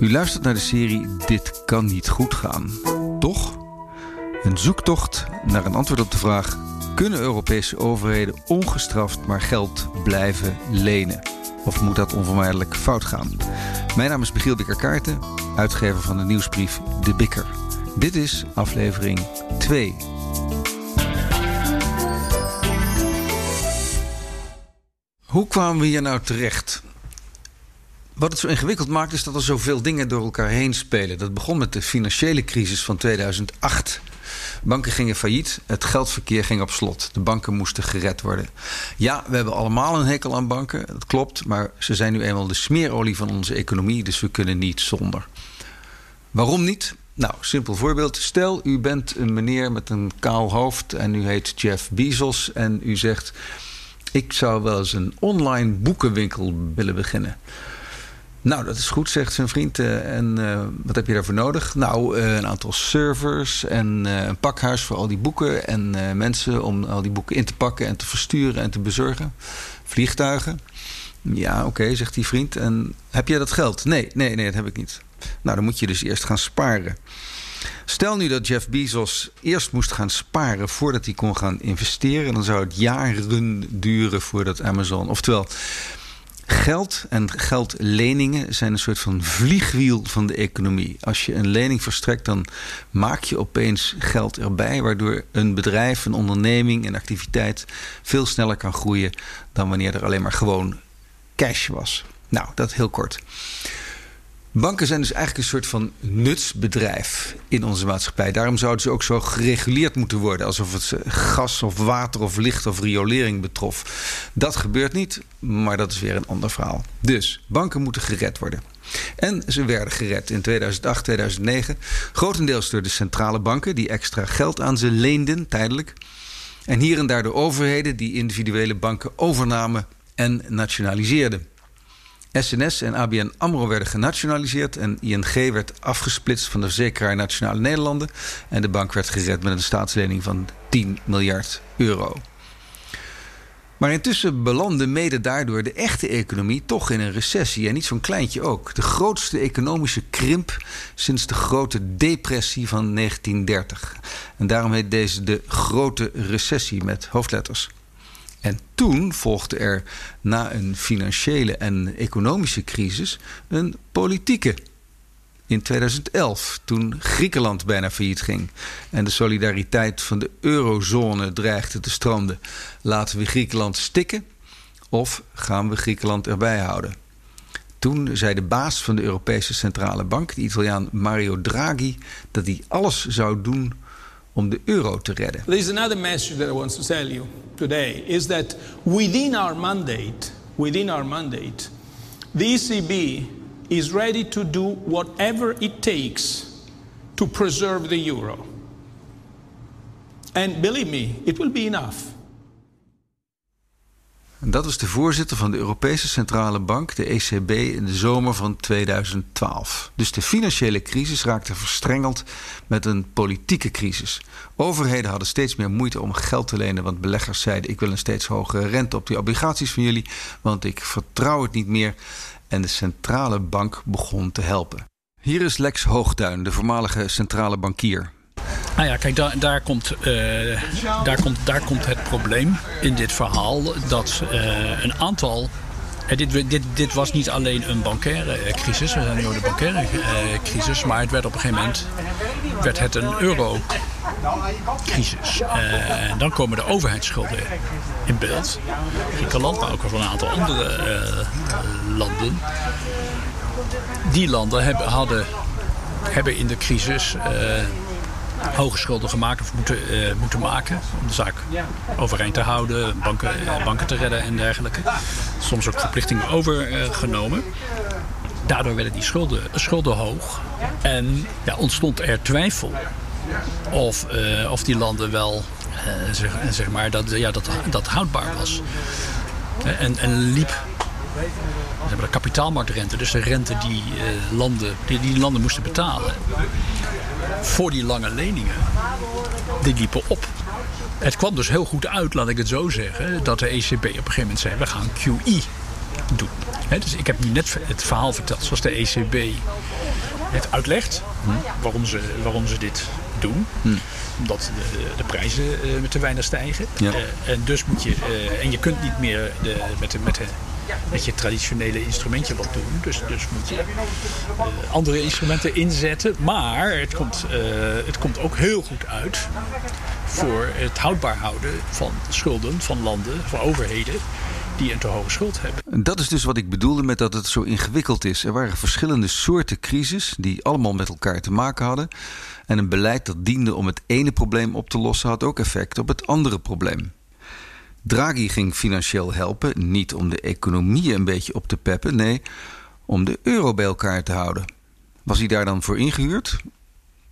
U luistert naar de serie Dit kan niet goed gaan. Toch? Een zoektocht naar een antwoord op de vraag: kunnen Europese overheden ongestraft maar geld blijven lenen? Of moet dat onvermijdelijk fout gaan? Mijn naam is Michiel Bikker-Kaarten, uitgever van de nieuwsbrief De Bikker. Dit is aflevering 2. Hoe kwamen we hier nou terecht? Wat het zo ingewikkeld maakt is dat er zoveel dingen door elkaar heen spelen. Dat begon met de financiële crisis van 2008. Banken gingen failliet, het geldverkeer ging op slot. De banken moesten gered worden. Ja, we hebben allemaal een hekel aan banken, dat klopt. Maar ze zijn nu eenmaal de smeerolie van onze economie, dus we kunnen niet zonder. Waarom niet? Nou, simpel voorbeeld. Stel, u bent een meneer met een kaal hoofd en u heet Jeff Bezos en u zegt: Ik zou wel eens een online boekenwinkel willen beginnen. Nou, dat is goed, zegt zijn vriend. Uh, en uh, wat heb je daarvoor nodig? Nou, uh, een aantal servers en een pakhuis voor al die boeken. En mensen om al die boeken in te pakken en te versturen en te bezorgen. Vliegtuigen. Ja, oké, zegt die vriend. En heb jij dat geld? Nee, nee, nee, dat heb ik niet. Nou, dan moet je dus eerst gaan sparen. Stel nu dat Jeff Bezos eerst moest gaan sparen voordat hij kon gaan investeren, dan zou het jaren duren voordat Amazon. Oftewel, Geld en geldleningen zijn een soort van vliegwiel van de economie. Als je een lening verstrekt, dan maak je opeens geld erbij, waardoor een bedrijf, een onderneming, een activiteit veel sneller kan groeien dan wanneer er alleen maar gewoon cash was. Nou, dat heel kort. Banken zijn dus eigenlijk een soort van nutsbedrijf in onze maatschappij. Daarom zouden ze ook zo gereguleerd moeten worden. Alsof het gas of water of licht of riolering betrof. Dat gebeurt niet, maar dat is weer een ander verhaal. Dus banken moeten gered worden. En ze werden gered in 2008, 2009. Grotendeels door de centrale banken die extra geld aan ze leenden, tijdelijk. En hier en daar de overheden die individuele banken overnamen en nationaliseerden. SNS en ABN AMRO werden genationaliseerd en ING werd afgesplitst van de verzekeraar Nationale Nederlanden en de bank werd gered met een staatslening van 10 miljard euro. Maar intussen belandde mede daardoor de echte economie toch in een recessie. En niet zo'n kleintje ook. De grootste economische krimp sinds de grote depressie van 1930. En daarom heet deze de Grote Recessie met hoofdletters. En toen volgde er na een financiële en economische crisis een politieke. In 2011, toen Griekenland bijna failliet ging en de solidariteit van de eurozone dreigde te stranden. Laten we Griekenland stikken of gaan we Griekenland erbij houden? Toen zei de baas van de Europese Centrale Bank, de Italiaan Mario Draghi, dat hij alles zou doen om de euro te redden. There is another message that I want to tell you today is that within our mandate, within our mandate, the ECB is ready to do whatever it takes to preserve the euro. And believe me, it will be enough. En dat was de voorzitter van de Europese Centrale Bank, de ECB, in de zomer van 2012. Dus de financiële crisis raakte verstrengeld met een politieke crisis. Overheden hadden steeds meer moeite om geld te lenen, want beleggers zeiden: Ik wil een steeds hogere rente op die obligaties van jullie, want ik vertrouw het niet meer. En de centrale bank begon te helpen. Hier is Lex Hoogduin, de voormalige centrale bankier. Nou ja, kijk, daar, komt, uh, daar, komt, daar komt het probleem in dit verhaal dat uh, een aantal. Uh, dit, dit, dit was niet alleen een bankaire crisis, we zijn nu de bankaire crisis, maar het werd op een gegeven moment werd het een euro-crisis. en dan komen de overheidsschulden in beeld. Griekenland, maar ook wel een aantal andere landen. Die landen hebben, hadden, hebben in de crisis hoge schulden gemaakt of moeten, uh, moeten maken. Om de zaak overeind te houden, banken, uh, banken te redden en dergelijke. Soms ook verplichtingen overgenomen. Daardoor werden die schulden, schulden hoog. En ja, ontstond er twijfel of, uh, of die landen wel zeg, zeg, maar, dat, ja, dat, dat houdbaar was. En, en liep we hebben de kapitaalmarktrente, dus de rente die, uh, landen, die, die landen moesten betalen voor die lange leningen, die liepen op. Het kwam dus heel goed uit, laat ik het zo zeggen, dat de ECB op een gegeven moment zei: we gaan QE doen. dus ik heb nu net het verhaal verteld zoals de ECB het uitlegt. Waarom, ze, waarom ze dit doen. Omdat de, de, prijzen uh, te weinig stijgen. Ja. Uh, en dus moet je. Uh, en je kunt niet meer de, met, de, met, de, met je traditionele instrumentje wat doen. Dus, dus moet je andere instrumenten inzetten. Maar het komt, het komt ook heel goed uit voor het houdbaar houden van schulden van landen, van overheden die een te hoge schuld hebben. Dat is dus wat ik bedoelde met dat het zo ingewikkeld is. Er waren verschillende soorten crisis die allemaal met elkaar te maken hadden. En een beleid dat diende om het ene probleem op te lossen had ook effect op het andere probleem. Draghi ging financieel helpen, niet om de economie een beetje op te peppen, nee, om de euro bij elkaar te houden. Was hij daar dan voor ingehuurd?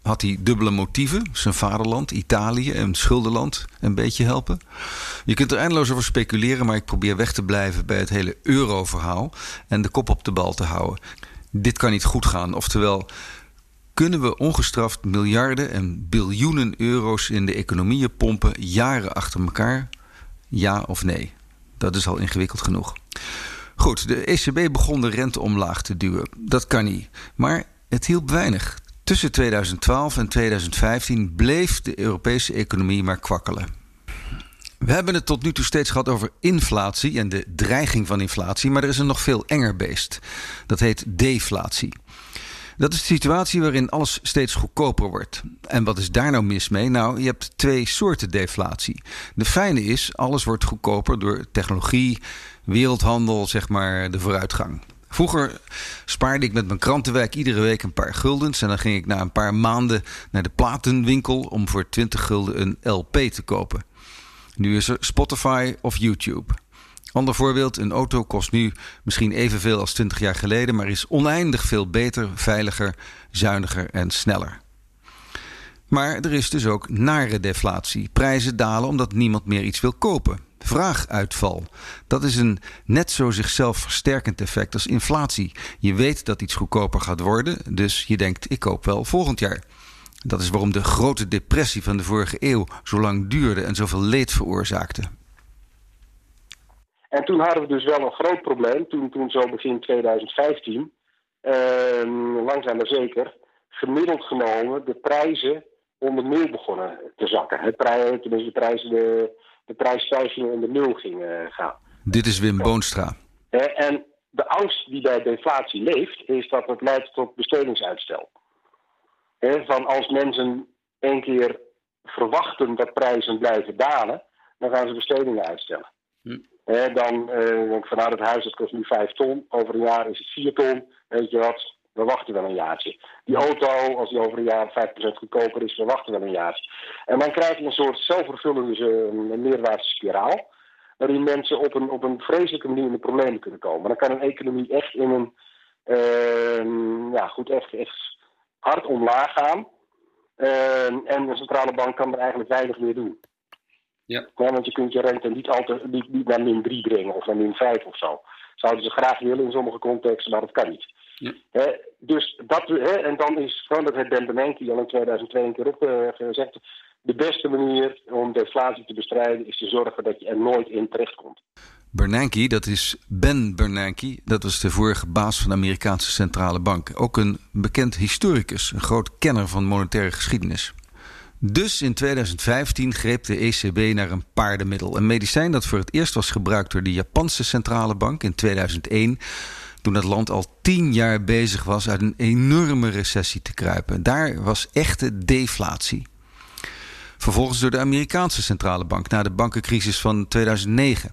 had hij dubbele motieven. Zijn vaderland, Italië en schuldenland een beetje helpen. Je kunt er eindeloos over speculeren, maar ik probeer weg te blijven bij het hele euro-verhaal en de kop op de bal te houden. Dit kan niet goed gaan. Oftewel, kunnen we ongestraft miljarden en biljoenen euro's in de economieën pompen jaren achter elkaar? Ja of nee? Dat is al ingewikkeld genoeg. Goed, de ECB begon de rente omlaag te duwen. Dat kan niet. Maar het hielp weinig. Tussen 2012 en 2015 bleef de Europese economie maar kwakkelen. We hebben het tot nu toe steeds gehad over inflatie en de dreiging van inflatie, maar er is een nog veel enger beest. Dat heet deflatie. Dat is de situatie waarin alles steeds goedkoper wordt. En wat is daar nou mis mee? Nou, je hebt twee soorten deflatie. De fijne is, alles wordt goedkoper door technologie, wereldhandel, zeg maar, de vooruitgang. Vroeger spaarde ik met mijn krantenwerk iedere week een paar guldens. En dan ging ik na een paar maanden naar de platenwinkel om voor 20 gulden een LP te kopen. Nu is er Spotify of YouTube. Ander voorbeeld: een auto kost nu misschien evenveel als 20 jaar geleden, maar is oneindig veel beter, veiliger, zuiniger en sneller. Maar er is dus ook nare deflatie. Prijzen dalen omdat niemand meer iets wil kopen vraaguitval. Dat is een net zo zichzelf versterkend effect als inflatie. Je weet dat iets goedkoper gaat worden, dus je denkt: ik koop wel volgend jaar. Dat is waarom de grote depressie van de vorige eeuw zo lang duurde en zoveel leed veroorzaakte. En toen hadden we dus wel een groot probleem, toen, toen zo begin 2015, eh, langzaam maar zeker, gemiddeld genomen de prijzen onder nul begonnen te zakken. Het prij, tenminste, de prijzen, de, de prijsstijgingen onder nul gingen gaan. Dit is Wim Boonstra. En de angst die bij deflatie leeft, is dat het leidt tot bestedingsuitstel. Van als mensen één keer verwachten dat prijzen blijven dalen, dan gaan ze bestedingen uitstellen. Hm. Dan uh, denk ik van nou, het huis dat kost nu 5 ton, over een jaar is het 4 ton. Weet je wat, we wachten wel een jaartje. Die auto, als die over een jaar 5% goedkoper is, we wachten wel een jaartje. En dan krijg je een soort zelfvervullende uh, meerwaartse spiraal. Waarin mensen op een, op een vreselijke manier in de problemen kunnen komen. Dan kan een economie echt in een. Uh, ja, goed, echt, echt hard omlaag gaan. Uh, en de centrale bank kan er eigenlijk weinig meer doen. Ja. ja want je kunt je rente niet, altijd, niet, niet naar min 3 brengen of naar min 5 of zo. Zouden ze graag willen in sommige contexten, maar dat kan niet. Ja. dus dat, en dan is dat het Ben Bernanke al in 2002 een keer opgezegd. Uh, de beste manier om deflatie te bestrijden is te zorgen dat je er nooit in terechtkomt. Bernanke, dat is Ben Bernanke, dat was de vorige baas van de Amerikaanse Centrale Bank. Ook een bekend historicus, een groot kenner van monetaire geschiedenis. Dus in 2015 greep de ECB naar een paardenmiddel. Een medicijn dat voor het eerst was gebruikt door de Japanse centrale bank in 2001 toen het land al tien jaar bezig was uit een enorme recessie te kruipen. Daar was echte deflatie. Vervolgens door de Amerikaanse centrale bank na de bankencrisis van 2009.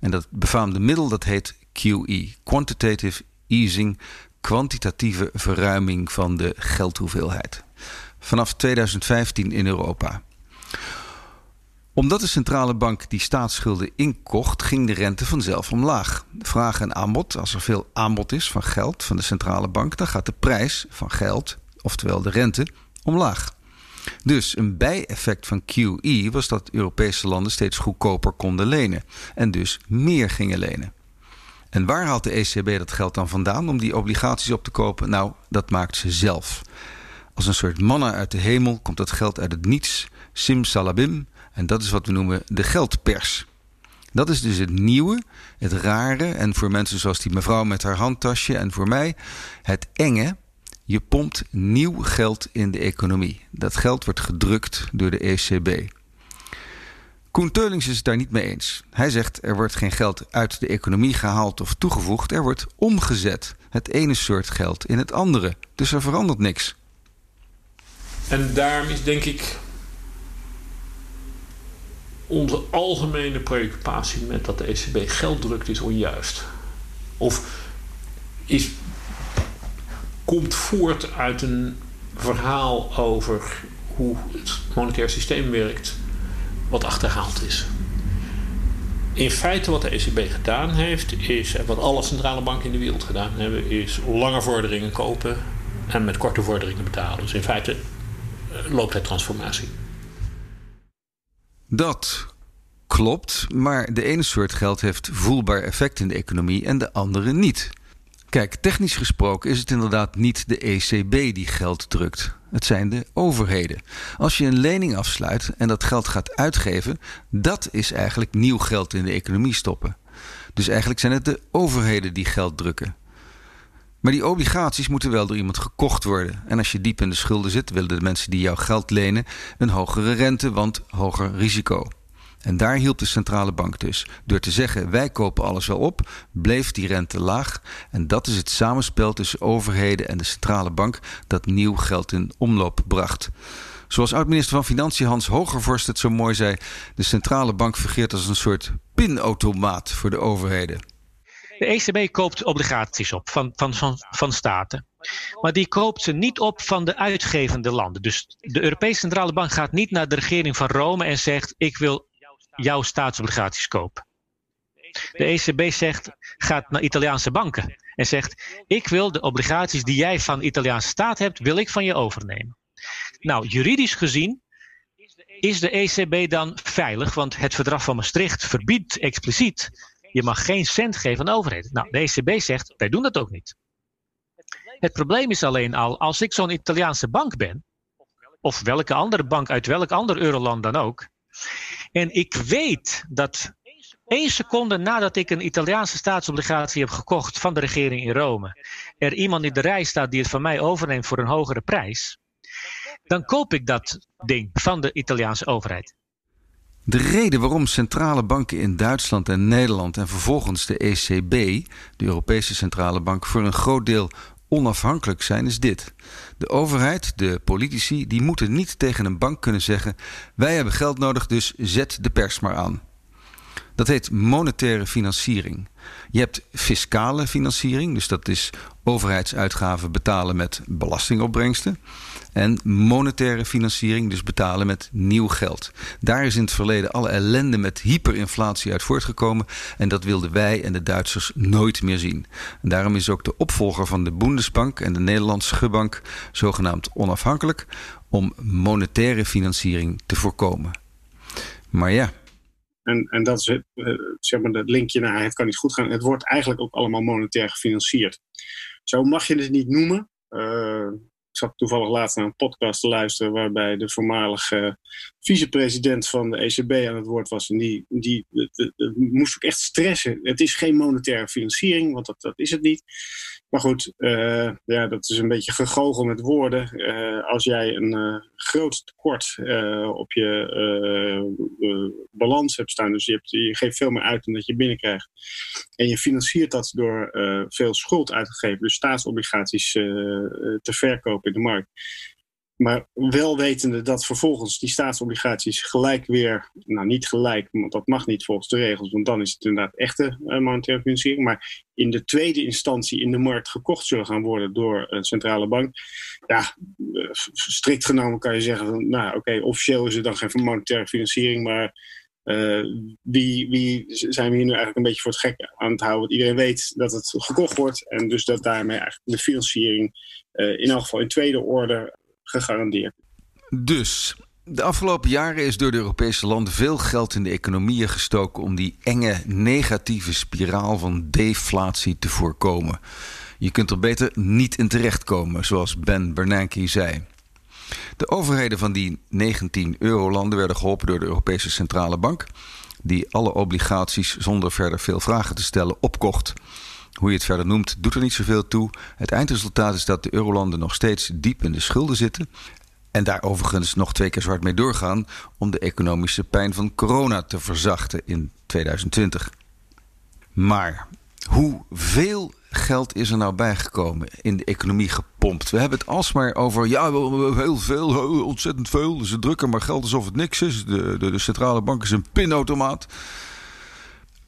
En dat befaamde middel dat heet QE, Quantitative Easing, kwantitatieve verruiming van de geldhoeveelheid. Vanaf 2015 in Europa omdat de centrale bank die staatsschulden inkocht, ging de rente vanzelf omlaag. Vraag en aanbod, als er veel aanbod is van geld van de centrale bank, dan gaat de prijs van geld, oftewel de rente, omlaag. Dus een bijeffect van QE was dat Europese landen steeds goedkoper konden lenen en dus meer gingen lenen. En waar haalt de ECB dat geld dan vandaan om die obligaties op te kopen? Nou, dat maakt ze zelf. Als een soort manna uit de hemel komt dat geld uit het niets, simsalabim, en dat is wat we noemen de geldpers. Dat is dus het nieuwe, het rare en voor mensen zoals die mevrouw met haar handtasje en voor mij het enge. Je pompt nieuw geld in de economie. Dat geld wordt gedrukt door de ECB. Koen Teulings is het daar niet mee eens. Hij zegt er wordt geen geld uit de economie gehaald of toegevoegd, er wordt omgezet. Het ene soort geld in het andere. Dus er verandert niks. En daarom is denk ik onze algemene preoccupatie met dat de ECB geld drukt is onjuist. Of is, komt voort uit een verhaal over hoe het monetair systeem werkt, wat achterhaald is. In feite wat de ECB gedaan heeft, is, en wat alle centrale banken in de wereld gedaan hebben, is lange vorderingen kopen en met korte vorderingen betalen. Dus in feite loopt het transformatie. Dat klopt, maar de ene soort geld heeft voelbaar effect in de economie en de andere niet. Kijk, technisch gesproken is het inderdaad niet de ECB die geld drukt. Het zijn de overheden. Als je een lening afsluit en dat geld gaat uitgeven, dat is eigenlijk nieuw geld in de economie stoppen. Dus eigenlijk zijn het de overheden die geld drukken. Maar die obligaties moeten wel door iemand gekocht worden. En als je diep in de schulden zit, willen de mensen die jouw geld lenen een hogere rente, want hoger risico. En daar hielp de centrale bank dus. Door te zeggen: wij kopen alles wel op, bleef die rente laag. En dat is het samenspel tussen overheden en de centrale bank dat nieuw geld in omloop bracht. Zoals oud-minister van Financiën Hans Hogervorst het zo mooi zei: de centrale bank fungeert als een soort pinautomaat voor de overheden. De ECB koopt obligaties op van, van, van, van staten. Maar die koopt ze niet op van de uitgevende landen. Dus de Europese Centrale Bank gaat niet naar de regering van Rome en zegt: Ik wil jouw staatsobligaties kopen. De ECB zegt: gaat naar Italiaanse banken en zegt: Ik wil de obligaties die jij van de Italiaanse staat hebt, wil ik van je overnemen. Nou, juridisch gezien is de ECB dan veilig, want het verdrag van Maastricht verbiedt expliciet je mag geen cent geven aan de overheid. Nou, de ECB zegt, wij doen dat ook niet. Het probleem is alleen al, als ik zo'n Italiaanse bank ben, of welke andere bank uit welk ander euroland dan ook, en ik weet dat één seconde nadat ik een Italiaanse staatsobligatie heb gekocht van de regering in Rome, er iemand in de rij staat die het van mij overneemt voor een hogere prijs, dan koop ik dat ding van de Italiaanse overheid. De reden waarom centrale banken in Duitsland en Nederland en vervolgens de ECB, de Europese Centrale Bank, voor een groot deel onafhankelijk zijn, is dit. De overheid, de politici, die moeten niet tegen een bank kunnen zeggen: wij hebben geld nodig, dus zet de pers maar aan. Dat heet monetaire financiering. Je hebt fiscale financiering, dus dat is overheidsuitgaven betalen met belastingopbrengsten. En monetaire financiering, dus betalen met nieuw geld. Daar is in het verleden alle ellende met hyperinflatie uit voortgekomen. En dat wilden wij en de Duitsers nooit meer zien. En daarom is ook de opvolger van de Bundesbank en de Nederlandse bank zogenaamd onafhankelijk om monetaire financiering te voorkomen. Maar ja, en, en dat is het, uh, zeg maar het linkje naar het kan niet goed gaan. Het wordt eigenlijk ook allemaal monetair gefinancierd. Zo mag je het niet noemen. Uh, ik zat toevallig laatst naar een podcast te luisteren waarbij de voormalige vicepresident van de ECB aan het woord was. En die, die, moest ook echt stressen. Het is geen monetaire financiering, want dat, dat is het niet. Maar goed, uh, ja, dat is een beetje gegogel met woorden. Uh, als jij een uh, groot tekort op je balans hebt staan, dus je, hebt, je geeft veel meer uit dan dat je binnenkrijgt. En je financiert dat door veel schuld uit te geven, dus staatsobligaties te verkopen in de markt. Maar wel wetende dat vervolgens die staatsobligaties gelijk weer, nou niet gelijk, want dat mag niet volgens de regels, want dan is het inderdaad echte uh, monetaire financiering, maar in de tweede instantie in de markt gekocht zullen gaan worden door een centrale bank. Ja, uh, strikt genomen kan je zeggen, van, nou oké, officieel is het dan geen monetaire financiering, maar wie, wie zijn we hier nu eigenlijk een beetje voor het gek aan het houden? Want iedereen weet dat het gekocht wordt en dus dat daarmee eigenlijk de financiering in elk geval in tweede orde gegarandeerd. Dus de afgelopen jaren is door de Europese landen veel geld in de economieën gestoken om die enge negatieve spiraal van deflatie te voorkomen. Je kunt er beter niet in terechtkomen, zoals Ben Bernanke zei. De overheden van die 19 eurolanden werden geholpen door de Europese Centrale Bank. die alle obligaties zonder verder veel vragen te stellen opkocht. Hoe je het verder noemt, doet er niet zoveel toe. Het eindresultaat is dat de eurolanden nog steeds diep in de schulden zitten. En daar overigens nog twee keer zwart mee doorgaan om de economische pijn van corona te verzachten in 2020. Maar hoeveel geld is er nou bijgekomen in de economie gepompt? We hebben het alsmaar over, ja, heel veel, ontzettend veel. Ze drukken maar geld alsof het niks is. De, de, de centrale bank is een pinautomaat.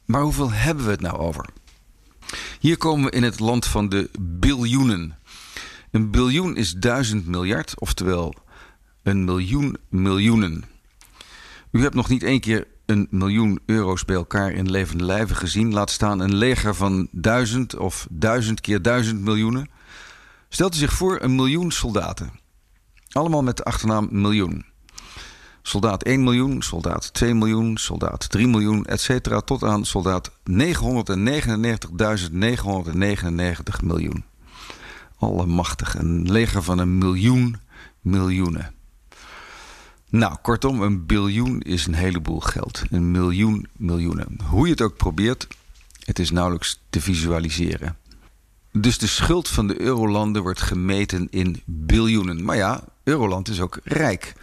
Maar hoeveel hebben we het nou over? Hier komen we in het land van de biljoenen. Een biljoen is duizend miljard, oftewel een miljoen miljoenen. U hebt nog niet één keer een miljoen euro's bij elkaar in levende lijven gezien. Laat staan een leger van duizend of duizend keer duizend miljoenen. Stelt u zich voor een miljoen soldaten. Allemaal met de achternaam miljoen. Soldaat 1 miljoen, soldaat 2 miljoen, soldaat 3 miljoen, etc. tot aan soldaat 999.999 miljoen. Allemachtig, een leger van een miljoen miljoenen. Nou, kortom, een biljoen is een heleboel geld. Een miljoen miljoenen. Hoe je het ook probeert, het is nauwelijks te visualiseren. Dus de schuld van de eurolanden wordt gemeten in biljoenen. Maar ja, Euroland is ook rijk.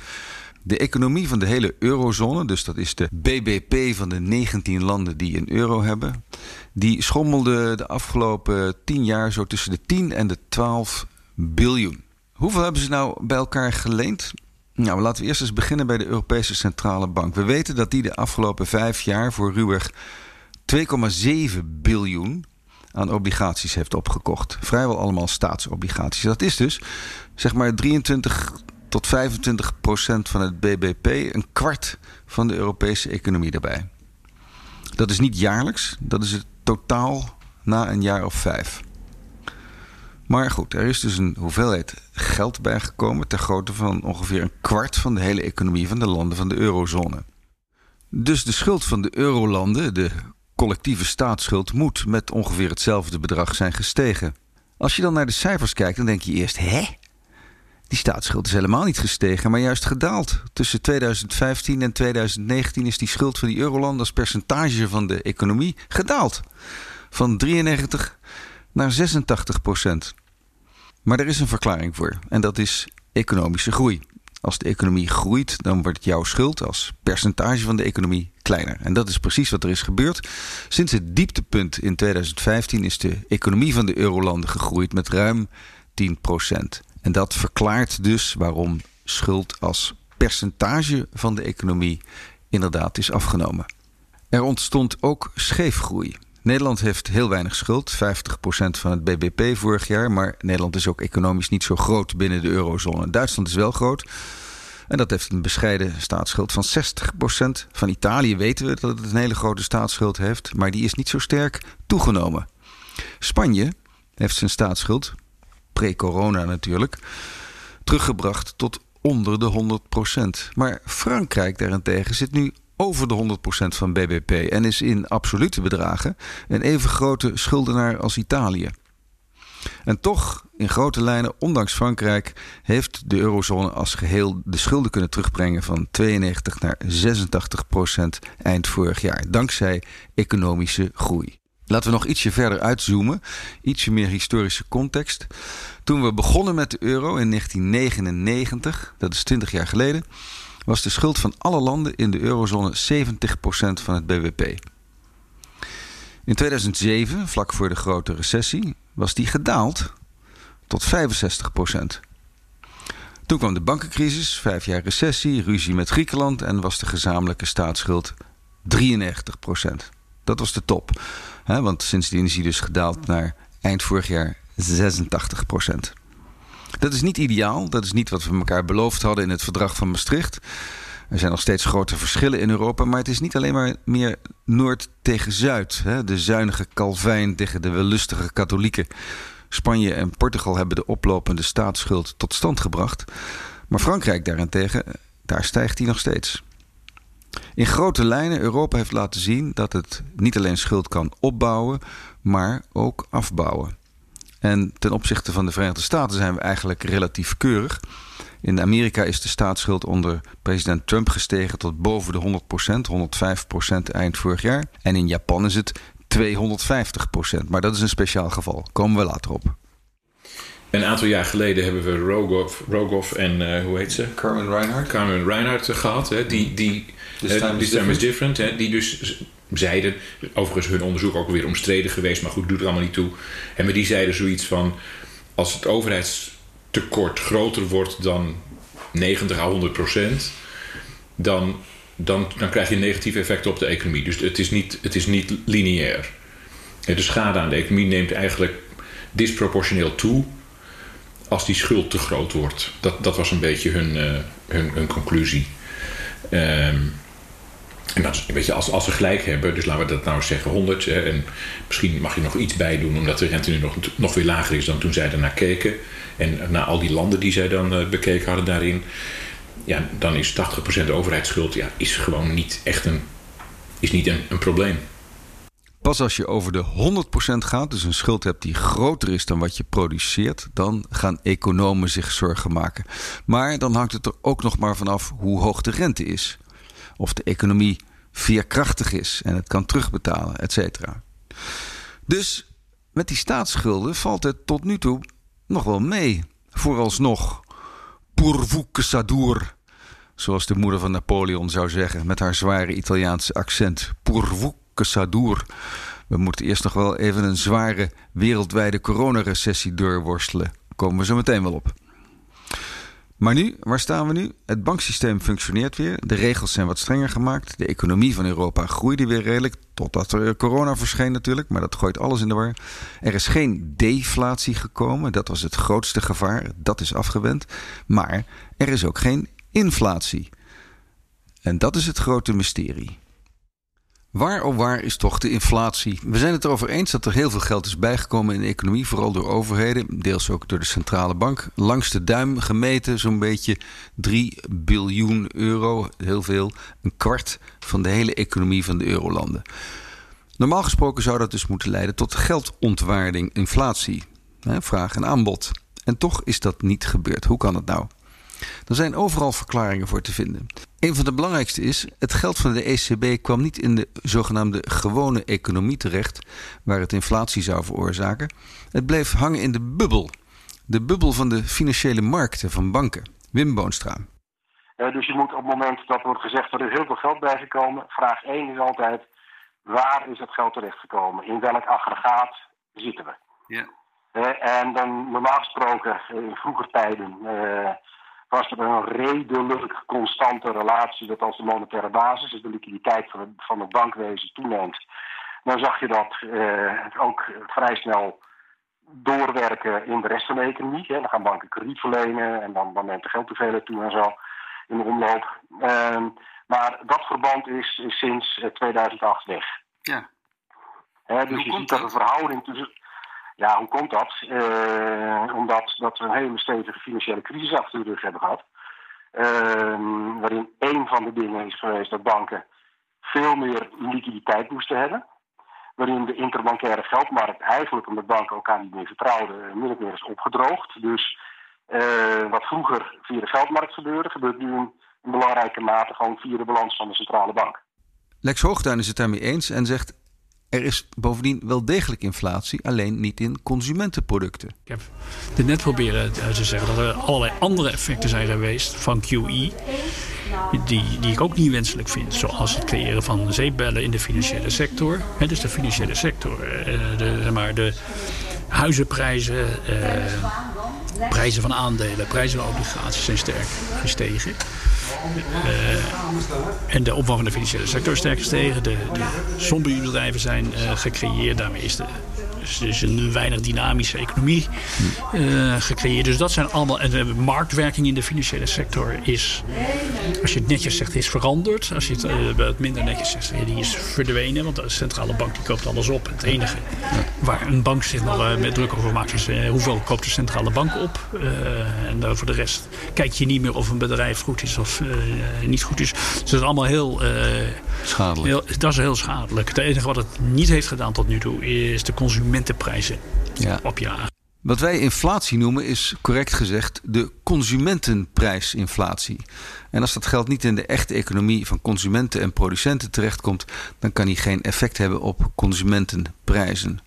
De economie van de hele eurozone, dus dat is de BBP van de 19 landen die een euro hebben, die schommelde de afgelopen 10 jaar zo tussen de 10 en de 12 biljoen. Hoeveel hebben ze nou bij elkaar geleend? Nou, laten we eerst eens beginnen bij de Europese Centrale Bank. We weten dat die de afgelopen vijf jaar voor ruwweg 2,7 biljoen aan obligaties heeft opgekocht. Vrijwel allemaal staatsobligaties. Dat is dus zeg maar 23 tot 25 procent van het BBP, een kwart van de Europese economie daarbij. Dat is niet jaarlijks, dat is het totaal na een jaar of vijf. Maar goed, er is dus een hoeveelheid geld bijgekomen ter grootte van ongeveer een kwart van de hele economie van de landen van de eurozone. Dus de schuld van de eurolanden, de collectieve staatsschuld, moet met ongeveer hetzelfde bedrag zijn gestegen. Als je dan naar de cijfers kijkt, dan denk je eerst: hè? Die staatsschuld is helemaal niet gestegen, maar juist gedaald. Tussen 2015 en 2019 is die schuld van die eurolanden als percentage van de economie gedaald. Van 93 naar 86 procent. Maar er is een verklaring voor en dat is economische groei. Als de economie groeit, dan wordt jouw schuld als percentage van de economie kleiner. En dat is precies wat er is gebeurd. Sinds het dieptepunt in 2015 is de economie van de eurolanden gegroeid met ruim 10 procent. En dat verklaart dus waarom schuld als percentage van de economie inderdaad is afgenomen. Er ontstond ook scheefgroei. Nederland heeft heel weinig schuld, 50% van het BBP vorig jaar. Maar Nederland is ook economisch niet zo groot binnen de eurozone. Duitsland is wel groot. En dat heeft een bescheiden staatsschuld van 60%. Van Italië weten we dat het een hele grote staatsschuld heeft. Maar die is niet zo sterk toegenomen. Spanje heeft zijn staatsschuld, pre-corona natuurlijk, teruggebracht tot onder de 100%. Maar Frankrijk daarentegen zit nu over de 100% van BBP en is in absolute bedragen een even grote schuldenaar als Italië. En toch, in grote lijnen, ondanks Frankrijk, heeft de eurozone als geheel de schulden kunnen terugbrengen van 92 naar 86 procent eind vorig jaar, dankzij economische groei. Laten we nog ietsje verder uitzoomen, ietsje meer historische context. Toen we begonnen met de euro in 1999, dat is 20 jaar geleden, was de schuld van alle landen in de eurozone 70% van het BBP. In 2007, vlak voor de grote recessie, was die gedaald tot 65%. Toen kwam de bankencrisis, vijf jaar recessie, ruzie met Griekenland en was de gezamenlijke staatsschuld 93%. Dat was de top, want sindsdien is die dus gedaald naar eind vorig jaar 86%. Dat is niet ideaal. Dat is niet wat we elkaar beloofd hadden in het verdrag van Maastricht. Er zijn nog steeds grote verschillen in Europa, maar het is niet alleen maar meer Noord tegen Zuid. De zuinige Calvijn tegen de wellustige katholieken. Spanje en Portugal hebben de oplopende staatsschuld tot stand gebracht. Maar Frankrijk daarentegen, daar stijgt die nog steeds. In grote lijnen, Europa heeft laten zien dat het niet alleen schuld kan opbouwen, maar ook afbouwen. En ten opzichte van de Verenigde Staten zijn we eigenlijk relatief keurig. In Amerika is de staatsschuld onder president Trump gestegen tot boven de 100%, 105% eind vorig jaar. En in Japan is het 250%. Maar dat is een speciaal geval. Komen we later op. Een aantal jaar geleden hebben we Rogov, Rogov en uh, hoe heet ze? Carmen Reinhardt. Carmen Reinhardt gehad. Hè, die, die, This time, uh, is, time different. is different. Hè, die dus zeiden, overigens hun onderzoek ook weer omstreden geweest, maar goed, doet er allemaal niet toe. En maar die zeiden zoiets van: als het overheidstekort groter wordt dan 90 à 100 procent, dan, dan, dan krijg je negatieve effecten op de economie. Dus het is niet, het is niet lineair. De schade aan de economie neemt eigenlijk disproportioneel toe als die schuld te groot wordt. Dat, dat was een beetje hun, uh, hun, hun conclusie. Um, en weet je, als, als ze gelijk hebben, dus laten we dat nou zeggen 100. Hè, en misschien mag je nog iets bij doen, omdat de rente nu nog, nog weer lager is dan toen zij ernaar keken. En naar al die landen die zij dan uh, bekeken hadden daarin. Ja, dan is 80% overheidsschuld ja, is gewoon niet echt een, is niet een, een probleem. Pas als je over de 100% gaat, dus een schuld hebt die groter is dan wat je produceert, dan gaan economen zich zorgen maken. Maar dan hangt het er ook nog maar vanaf hoe hoog de rente is. Of de economie veerkrachtig is en het kan terugbetalen, et cetera. Dus met die staatsschulden valt het tot nu toe nog wel mee. Vooralsnog. Pourvu sadur. Zoals de moeder van Napoleon zou zeggen, met haar zware Italiaanse accent. Pourvu sadur. We moeten eerst nog wel even een zware wereldwijde coronarecessie doorworstelen. Komen we zo meteen wel op. Maar nu, waar staan we nu? Het banksysteem functioneert weer. De regels zijn wat strenger gemaakt. De economie van Europa groeide weer redelijk. Totdat er corona verscheen natuurlijk. Maar dat gooit alles in de war. Er is geen deflatie gekomen. Dat was het grootste gevaar. Dat is afgewend. Maar er is ook geen inflatie. En dat is het grote mysterie. Waar of waar is toch de inflatie? We zijn het erover eens dat er heel veel geld is bijgekomen in de economie, vooral door overheden, deels ook door de centrale bank. Langs de duim gemeten zo'n beetje 3 biljoen euro, heel veel, een kwart van de hele economie van de eurolanden. Normaal gesproken zou dat dus moeten leiden tot geldontwaarding, inflatie, vraag en aanbod. En toch is dat niet gebeurd. Hoe kan het nou? Er zijn overal verklaringen voor te vinden. Een van de belangrijkste is: het geld van de ECB kwam niet in de zogenaamde gewone economie terecht, waar het inflatie zou veroorzaken. Het bleef hangen in de bubbel. De bubbel van de financiële markten van banken. Wim Boonstra. Uh, dus je moet op het moment dat wordt gezegd er is heel veel geld bijgekomen, vraag 1 is altijd: waar is het geld terechtgekomen? In welk aggregaat zitten we? Ja. Uh, en dan normaal gesproken, in vroeger tijden. Uh, was er een redelijk constante relatie dat als de monetaire basis, dus de liquiditeit van het, van het bankwezen toeneemt, dan zag je dat uh, ook vrij snel doorwerken in de rest van de economie. Hè. Dan gaan banken krediet verlenen en dan, dan neemt de geldhoeveelheid toe en zo in de omloop. Uh, maar dat verband is, is sinds 2008 weg. Ja. Hè, dus je ziet dat de verhouding tussen ja, hoe komt dat? Uh, omdat dat we een hele stevige financiële crisis achter de rug hebben gehad. Uh, waarin één van de dingen is geweest dat banken veel meer liquiditeit moesten hebben. Waarin de interbankaire geldmarkt eigenlijk, omdat banken elkaar niet meer vertrouwden, min of meer is opgedroogd. Dus uh, wat vroeger via de geldmarkt gebeurde, gebeurt nu in belangrijke mate gewoon via de balans van de centrale bank. Lex Hoogduin is het daarmee eens en zegt er is bovendien wel degelijk inflatie, alleen niet in consumentenproducten. Ik heb dit net proberen te zeggen dat er allerlei andere effecten zijn geweest van QE. Die, die ik ook niet wenselijk vind. Zoals het creëren van zeepbellen in de financiële sector. Dus de financiële sector. De, zeg maar, de huizenprijzen, eh, prijzen van aandelen, prijzen van obligaties zijn sterk gestegen. Uh, en de opvang van de financiële sector is sterk gestegen. De, de zombie-bedrijven zijn uh, gecreëerd. Daarmee is de, dus een weinig dynamische economie uh, gecreëerd. Dus dat zijn allemaal. En de marktwerking in de financiële sector is, als je het netjes zegt, is veranderd. Als je het uh, minder netjes zegt, die is verdwenen. Want de centrale bank die koopt alles op. Het enige waar een bank zich nog uh, met druk over maakt, is hoeveel koopt de centrale bank op. en voor de rest kijk je niet meer of een bedrijf goed is of niet goed is. Dus dat is allemaal heel. schadelijk. Heel, dat is heel schadelijk. Het enige wat het niet heeft gedaan tot nu toe is de consument consumentenprijzen ja. opjagen. Wat wij inflatie noemen is correct gezegd de consumentenprijsinflatie. En als dat geld niet in de echte economie van consumenten en producenten terechtkomt, dan kan die geen effect hebben op consumentenprijzen.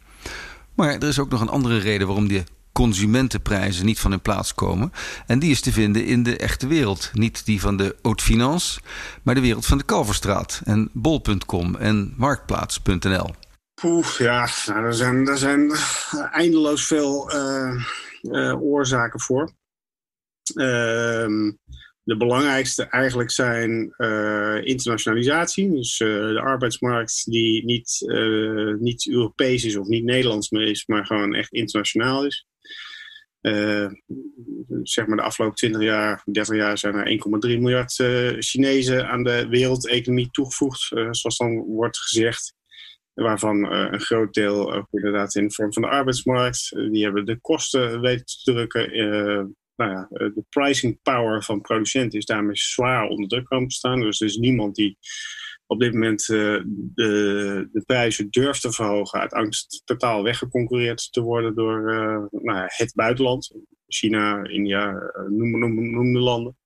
Maar er is ook nog een andere reden waarom die consumentenprijzen niet van hun plaats komen. En die is te vinden in de echte wereld. Niet die van de haute finance, maar de wereld van de Kalverstraat en bol.com en marktplaats.nl. Poef, ja, nou, zijn, zijn eindeloos veel uh, uh, oorzaken voor. Ehm, de belangrijkste eigenlijk zijn uh, internationalisatie. Dus de arbeidsmarkt die niet, niet Europees is of niet Nederlands is, maar gewoon echt internationaal is. zeg maar de afgelopen 20 jaar, 30 jaar zijn er 1,3 miljard Chinezen aan de wereldeconomie toegevoegd, zoals dan wordt gezegd waarvan uh, een groot deel ook inderdaad in de vorm van de arbeidsmarkt. Uh, die hebben de kosten weten te drukken. Nou ja, de pricing power van producenten is daarmee zwaar onder druk komen te staan. Dus er is niemand die op dit moment de, de prijzen durft te verhogen uit angst totaal weggeconcureerd te worden door nou ja, het buitenland. China, India, noem, noem, noem de landen.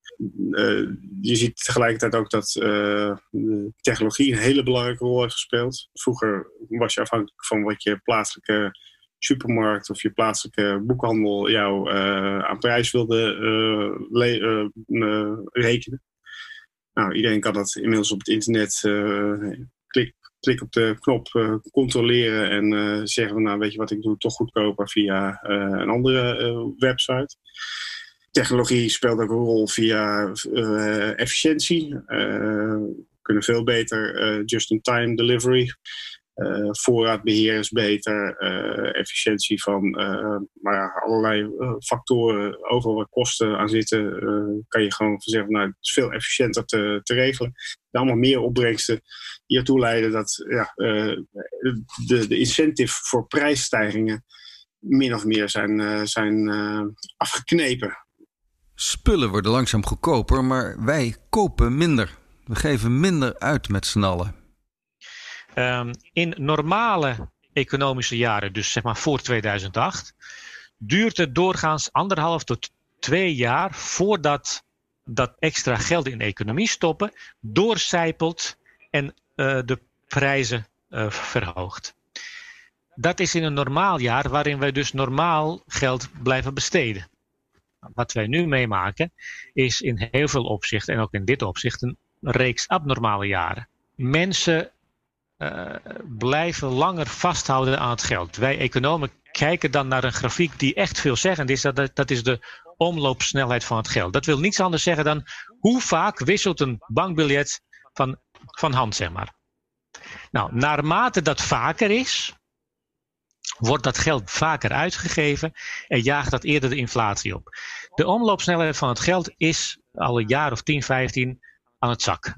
Uh, je ziet tegelijkertijd ook dat uh, de technologie een hele belangrijke rol heeft gespeeld. Vroeger was je afhankelijk van wat je plaatselijke supermarkt of je plaatselijke boekhandel jou uh, aan prijs wilde rekenen. Nou, iedereen kan dat inmiddels op het internet. klik, klik op de knop controleren en zeggen van nou weet je wat ik doe toch goedkoper via een andere website technologie speelt ook een rol via uh, efficiëntie. Uh, kunnen veel beter uh, just-in-time delivery. voorraadbeheer is beter. efficiëntie van maar ja, allerlei factoren, overal waar kosten aan zitten, kan je gewoon zeggen, nou, het is veel efficiënter te, te regelen. allemaal meer opbrengsten die ertoe leiden dat ja, de, de incentive voor prijsstijgingen min of meer zijn, zijn afgeknepen. Spullen worden langzaam goedkoper, maar wij kopen minder. We geven minder uit met z'n allen. Um, in normale economische jaren, dus zeg maar voor 2008, duurt het doorgaans anderhalf tot twee jaar voordat dat extra geld in de economie stoppen, doorcijpelt en uh, de prijzen uh, verhoogt. Dat is in een normaal jaar waarin wij dus normaal geld blijven besteden wat wij nu meemaken, is in heel veel opzichten, en ook in dit opzicht, een reeks abnormale jaren. Mensen uh, blijven langer vasthouden aan het geld. Wij economen kijken dan naar een grafiek die echt veelzeggend is. Dat, dat is de omloopsnelheid van het geld. Dat wil niets anders zeggen dan hoe vaak wisselt een bankbiljet van, van hand, zeg maar. Nou, naarmate dat vaker is, wordt dat geld vaker uitgegeven en jaagt dat eerder de inflatie op. De omloopsnelheid van het geld is al een jaar of 10, 15 aan het zak.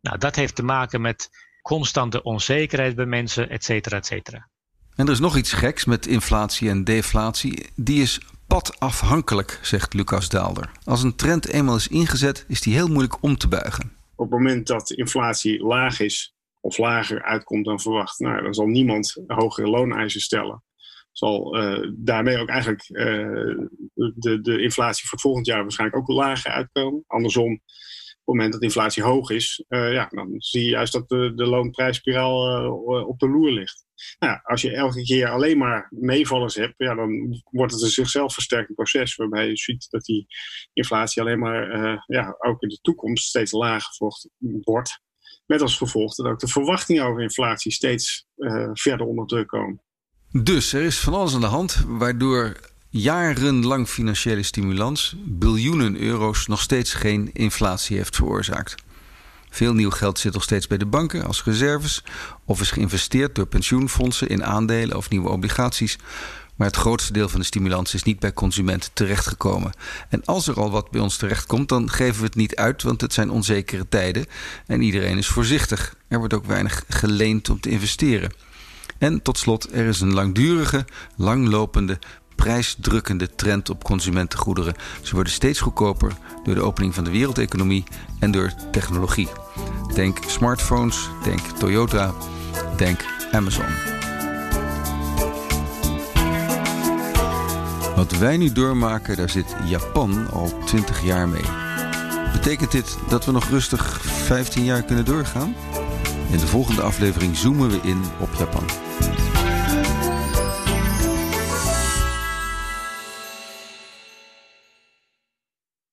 Nou, dat heeft te maken met constante onzekerheid bij mensen, et cetera, et cetera. En er is nog iets geks met inflatie en deflatie. Die is padafhankelijk, zegt Lucas Daalder. Als een trend eenmaal is ingezet, is die heel moeilijk om te buigen. Op het moment dat inflatie laag is, of lager uitkomt dan verwacht, nou, dan zal niemand hogere looneisen stellen. Zal uh, daarmee ook eigenlijk uh, de, de inflatie voor het volgend jaar waarschijnlijk ook lager uitkomen. Andersom, op het moment dat inflatie hoog is, uh, ja, dan zie je juist dat de, de loonprijsspiraal op de loer ligt. Nou, als je elke keer alleen maar meevallers hebt, ja, dan wordt het een zichzelf versterkend proces. Waarbij je ziet dat die inflatie alleen maar ja, ook in de toekomst steeds lager wordt. Met als gevolg dat ook de verwachtingen over inflatie steeds uh, verder onder druk komen. Dus er is van alles aan de hand, waardoor jarenlang financiële stimulans biljoenen euro's nog steeds geen inflatie heeft veroorzaakt. Veel nieuw geld zit nog steeds bij de banken als reserves of is geïnvesteerd door pensioenfondsen in aandelen of nieuwe obligaties. Maar het grootste deel van de stimulans is niet bij consumenten terechtgekomen. En als er al wat bij ons terechtkomt, dan geven we het niet uit, want het zijn onzekere tijden en iedereen is voorzichtig. Er wordt ook weinig geleend om te investeren. En tot slot, er is een langdurige, langlopende, prijsdrukkende trend op consumentengoederen. Ze worden steeds goedkoper door de opening van de wereldeconomie en door technologie. Denk smartphones, denk Toyota, denk Amazon. Wat wij nu doormaken, daar zit Japan al 20 jaar mee. Betekent dit dat we nog rustig 15 jaar kunnen doorgaan? In de volgende aflevering zoomen we in op Japan.